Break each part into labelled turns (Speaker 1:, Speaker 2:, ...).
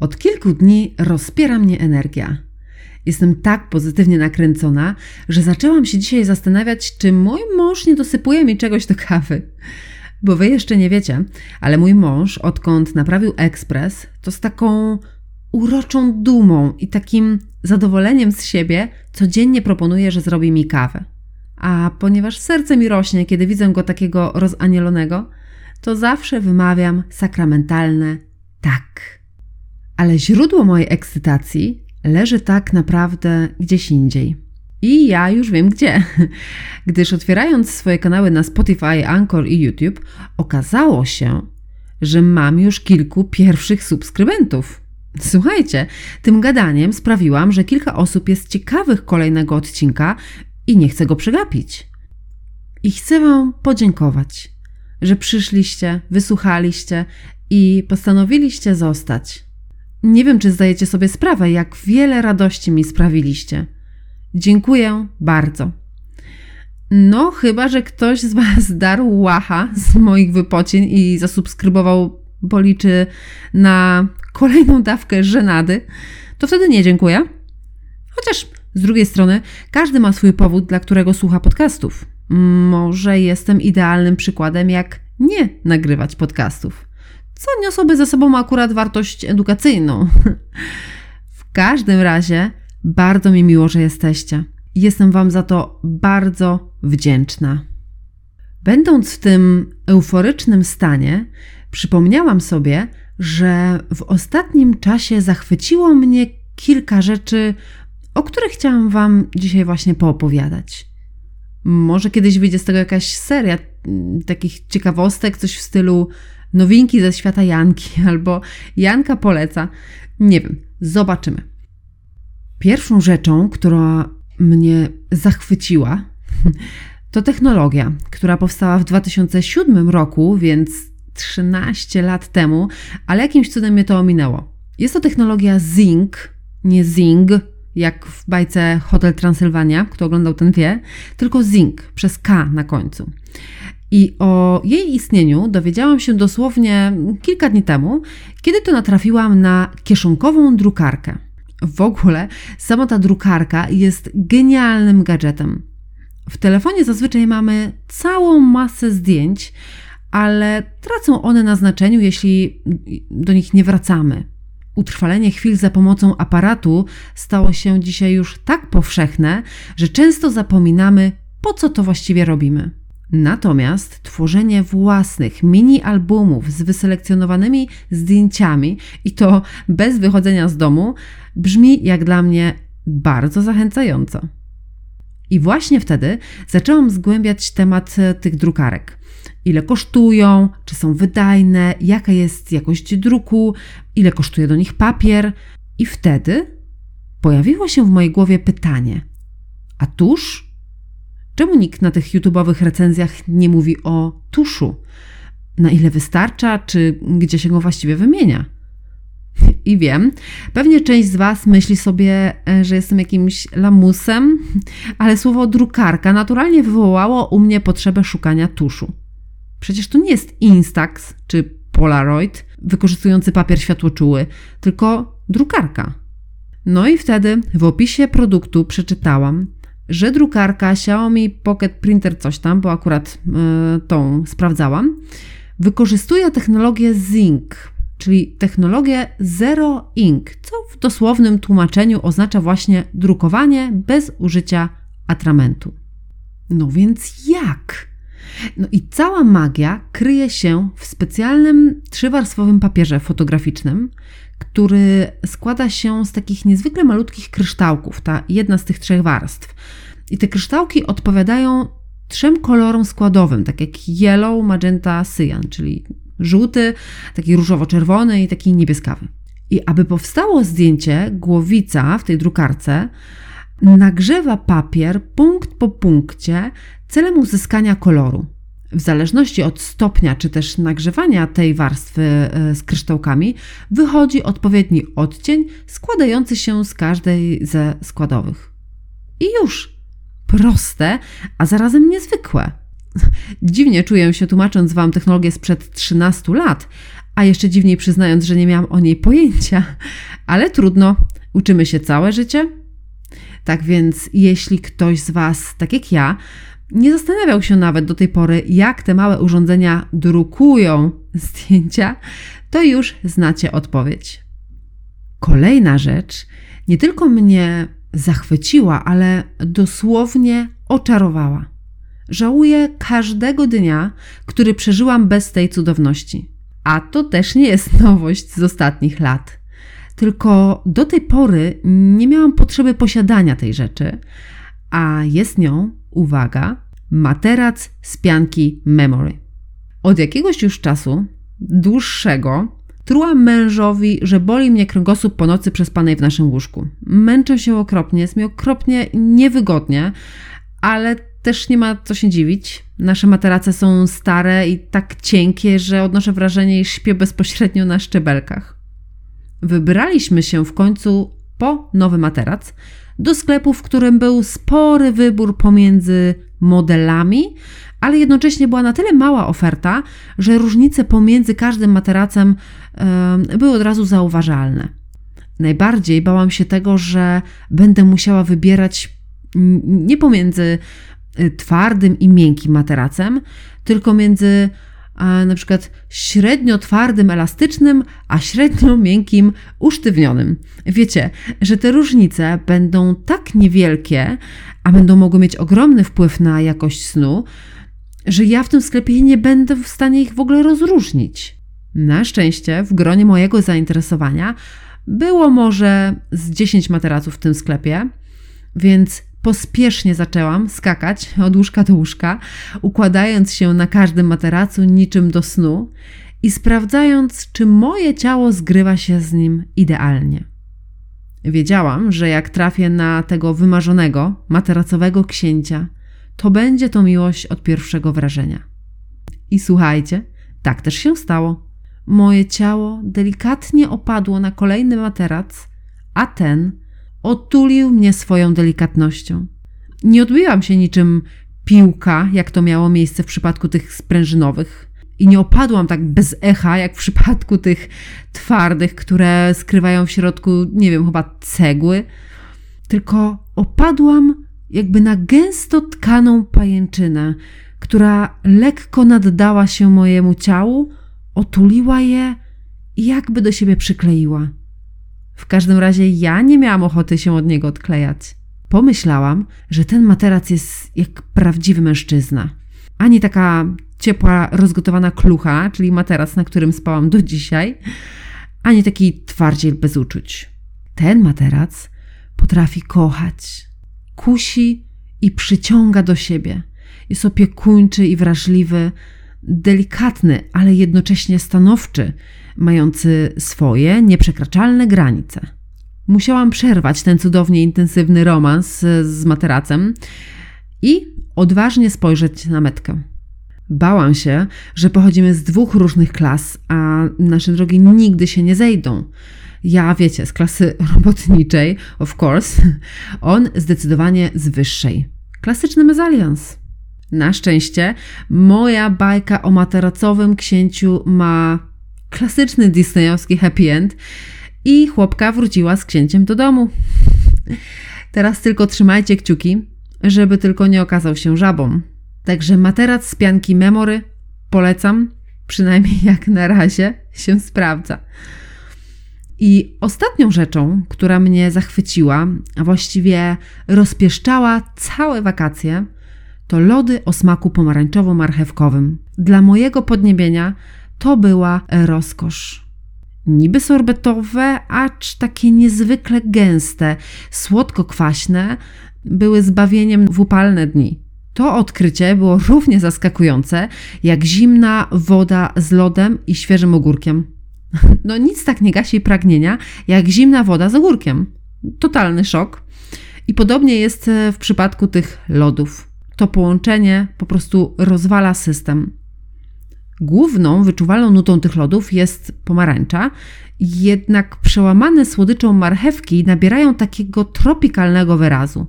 Speaker 1: Od kilku dni rozpiera mnie energia. Jestem tak pozytywnie nakręcona, że zaczęłam się dzisiaj zastanawiać, czy mój mąż nie dosypuje mi czegoś do kawy. Bo wy jeszcze nie wiecie, ale mój mąż, odkąd naprawił ekspres, to z taką uroczą dumą i takim zadowoleniem z siebie codziennie proponuje, że zrobi mi kawę. A ponieważ serce mi rośnie, kiedy widzę go takiego rozanielonego, to zawsze wymawiam sakramentalne tak. Ale źródło mojej ekscytacji leży tak naprawdę gdzieś indziej. I ja już wiem gdzie. Gdyż otwierając swoje kanały na Spotify, Anchor i YouTube, okazało się, że mam już kilku pierwszych subskrybentów. Słuchajcie, tym gadaniem sprawiłam, że kilka osób jest ciekawych kolejnego odcinka i nie chcę go przegapić. I chcę Wam podziękować, że przyszliście, wysłuchaliście i postanowiliście zostać. Nie wiem, czy zdajecie sobie sprawę, jak wiele radości mi sprawiliście. Dziękuję bardzo. No, chyba, że ktoś z Was darł łacha z moich wypocień i zasubskrybował, bo liczy na kolejną dawkę żenady, to wtedy nie dziękuję. Chociaż z drugiej strony, każdy ma swój powód, dla którego słucha podcastów. Może jestem idealnym przykładem, jak nie nagrywać podcastów, co niosłoby ze sobą akurat wartość edukacyjną. w każdym razie, bardzo mi miło, że jesteście. Jestem Wam za to bardzo wdzięczna. Będąc w tym euforycznym stanie, przypomniałam sobie, że w ostatnim czasie zachwyciło mnie kilka rzeczy, o których chciałam Wam dzisiaj właśnie poopowiadać. Może kiedyś wyjdzie z tego jakaś seria takich ciekawostek, coś w stylu nowinki ze świata Janki albo Janka poleca. Nie wiem, zobaczymy. Pierwszą rzeczą, która mnie zachwyciła, to technologia, która powstała w 2007 roku, więc 13 lat temu, ale jakimś cudem mnie to ominęło. Jest to technologia Zing, nie Zing, jak w bajce Hotel Transylwania, kto oglądał ten wie, tylko Zing przez K na końcu. I o jej istnieniu dowiedziałam się dosłownie kilka dni temu, kiedy to natrafiłam na kieszonkową drukarkę. W ogóle sama ta drukarka jest genialnym gadżetem. W telefonie zazwyczaj mamy całą masę zdjęć, ale tracą one na znaczeniu, jeśli do nich nie wracamy. Utrwalenie chwil za pomocą aparatu stało się dzisiaj już tak powszechne, że często zapominamy, po co to właściwie robimy. Natomiast tworzenie własnych mini albumów z wyselekcjonowanymi zdjęciami i to bez wychodzenia z domu brzmi jak dla mnie bardzo zachęcająco. I właśnie wtedy zaczęłam zgłębiać temat tych drukarek ile kosztują, czy są wydajne, jaka jest jakość druku, ile kosztuje do nich papier. I wtedy pojawiło się w mojej głowie pytanie: a tusz? Czemu nikt na tych YouTube'owych recenzjach nie mówi o tuszu? Na ile wystarcza, czy gdzie się go właściwie wymienia? I wiem, pewnie część z Was myśli sobie, e, że jestem jakimś lamusem, ale słowo drukarka naturalnie wywołało u mnie potrzebę szukania tuszu. Przecież to nie jest Instax czy Polaroid wykorzystujący papier światłoczuły, tylko drukarka. No i wtedy w opisie produktu przeczytałam, że drukarka Xiaomi Pocket Printer coś tam, bo akurat yy, tą sprawdzałam, wykorzystuje technologię Zinc, czyli technologię Zero Ink, co w dosłownym tłumaczeniu oznacza właśnie drukowanie bez użycia atramentu. No więc jak? No i cała magia kryje się w specjalnym trzywarstwowym papierze fotograficznym, który składa się z takich niezwykle malutkich kryształków, ta jedna z tych trzech warstw. I te kryształki odpowiadają trzem kolorom składowym, tak jak yellow, magenta, cyan, czyli żółty, taki różowo-czerwony i taki niebieskawy. I aby powstało zdjęcie, głowica w tej drukarce nagrzewa papier punkt po punkcie celem uzyskania koloru. W zależności od stopnia czy też nagrzewania tej warstwy e, z kryształkami, wychodzi odpowiedni odcień składający się z każdej ze składowych. I już proste, a zarazem niezwykłe. Dziwnie czuję się tłumacząc Wam technologię sprzed 13 lat, a jeszcze dziwniej przyznając, że nie miałam o niej pojęcia. Ale trudno, uczymy się całe życie. Tak więc, jeśli ktoś z Was, tak jak ja, nie zastanawiał się nawet do tej pory, jak te małe urządzenia drukują zdjęcia, to już znacie odpowiedź. Kolejna rzecz nie tylko mnie zachwyciła, ale dosłownie oczarowała. Żałuję każdego dnia, który przeżyłam bez tej cudowności. A to też nie jest nowość z ostatnich lat. Tylko do tej pory nie miałam potrzeby posiadania tej rzeczy, a jest nią, uwaga, materac z pianki Memory. Od jakiegoś już czasu, dłuższego, trułam mężowi, że boli mnie kręgosłup po nocy przespanej w naszym łóżku. Męczę się okropnie, jest mi okropnie niewygodnie, ale też nie ma co się dziwić. Nasze materace są stare i tak cienkie, że odnoszę wrażenie, iż śpię bezpośrednio na szczebelkach. Wybraliśmy się w końcu po nowy materac do sklepu, w którym był spory wybór pomiędzy modelami, ale jednocześnie była na tyle mała oferta, że różnice pomiędzy każdym materacem były od razu zauważalne. Najbardziej bałam się tego, że będę musiała wybierać nie pomiędzy y, twardym i miękkim materacem, tylko między na przykład średnio twardym, elastycznym, a średnio miękkim, usztywnionym. Wiecie, że te różnice będą tak niewielkie, a będą mogły mieć ogromny wpływ na jakość snu, że ja w tym sklepie nie będę w stanie ich w ogóle rozróżnić. Na szczęście w gronie mojego zainteresowania było może z 10 materaców w tym sklepie, więc Pospiesznie zaczęłam skakać od łóżka do łóżka, układając się na każdym materacu niczym do snu i sprawdzając, czy moje ciało zgrywa się z nim idealnie. Wiedziałam, że jak trafię na tego wymarzonego, materacowego księcia, to będzie to miłość od pierwszego wrażenia. I słuchajcie, tak też się stało. Moje ciało delikatnie opadło na kolejny materac, a ten otulił mnie swoją delikatnością. Nie odbiłam się niczym piłka, jak to miało miejsce w przypadku tych sprężynowych. I nie opadłam tak bez echa, jak w przypadku tych twardych, które skrywają w środku, nie wiem, chyba cegły. Tylko opadłam jakby na gęsto tkaną pajęczynę, która lekko naddała się mojemu ciału, otuliła je i jakby do siebie przykleiła. W każdym razie ja nie miałam ochoty się od niego odklejać. Pomyślałam, że ten materac jest jak prawdziwy mężczyzna. Ani taka ciepła, rozgotowana klucha, czyli materac, na którym spałam do dzisiaj, ani taki twardziel bez uczuć. Ten materac potrafi kochać, kusi i przyciąga do siebie. Jest opiekuńczy i wrażliwy, delikatny, ale jednocześnie stanowczy, mający swoje nieprzekraczalne granice. Musiałam przerwać ten cudownie intensywny romans z materacem i odważnie spojrzeć na metkę. Bałam się, że pochodzimy z dwóch różnych klas, a nasze drogi nigdy się nie zejdą. Ja, wiecie, z klasy robotniczej, of course, on zdecydowanie z wyższej. Klasyczny mezalians. Na szczęście moja bajka o materacowym księciu ma klasyczny disneyowski happy end i chłopka wróciła z księciem do domu. Teraz tylko trzymajcie kciuki, żeby tylko nie okazał się żabą. Także materac z pianki Memory polecam, przynajmniej jak na razie się sprawdza. I ostatnią rzeczą, która mnie zachwyciła, a właściwie rozpieszczała całe wakacje, to lody o smaku pomarańczowo-marchewkowym. Dla mojego podniebienia to była rozkosz. Niby sorbetowe, acz takie niezwykle gęste, słodko-kwaśne, były zbawieniem w upalne dni. To odkrycie było równie zaskakujące jak zimna woda z lodem i świeżym ogórkiem. No nic tak nie gasi pragnienia jak zimna woda z ogórkiem. Totalny szok. I podobnie jest w przypadku tych lodów. To połączenie po prostu rozwala system. Główną wyczuwalną nutą tych lodów jest pomarańcza, jednak przełamane słodyczą marchewki nabierają takiego tropikalnego wyrazu.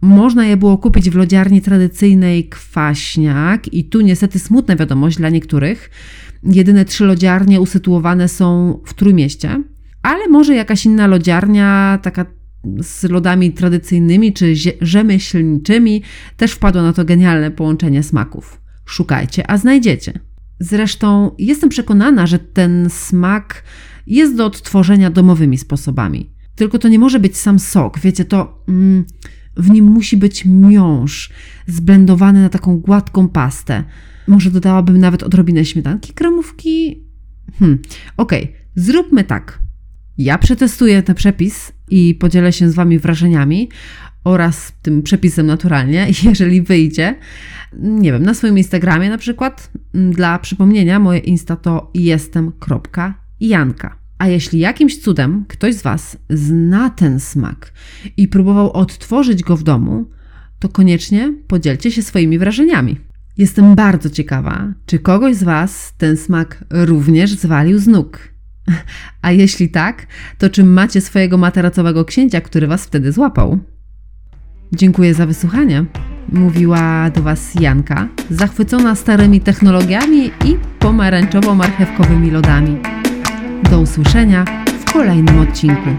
Speaker 1: Można je było kupić w lodziarni tradycyjnej Kwaśniak i tu niestety smutna wiadomość dla niektórych. Jedyne trzy lodziarnie usytuowane są w Trójmieście, ale może jakaś inna lodziarnia, taka z lodami tradycyjnymi czy rzemieślniczymi, też wpadła na to genialne połączenie smaków. Szukajcie, a znajdziecie. Zresztą jestem przekonana, że ten smak jest do odtworzenia domowymi sposobami. Tylko to nie może być sam sok, wiecie, to mm, w nim musi być miąższ zblendowany na taką gładką pastę. Może dodałabym nawet odrobinę śmietanki, kremówki. Hmm, okej, okay. zróbmy tak. Ja przetestuję ten przepis i podzielę się z Wami wrażeniami oraz tym przepisem naturalnie, jeżeli wyjdzie. Nie wiem, na swoim Instagramie na przykład. Dla przypomnienia, moje Insta to jestem.janka. A jeśli jakimś cudem ktoś z Was zna ten smak i próbował odtworzyć go w domu, to koniecznie podzielcie się swoimi wrażeniami. Jestem bardzo ciekawa, czy kogoś z Was ten smak również zwalił z nóg. A jeśli tak, to czy macie swojego materacowego księcia, który Was wtedy złapał? Dziękuję za wysłuchanie. Mówiła do Was Janka, zachwycona starymi technologiami i pomarańczowo-marchewkowymi lodami. Do usłyszenia w kolejnym odcinku.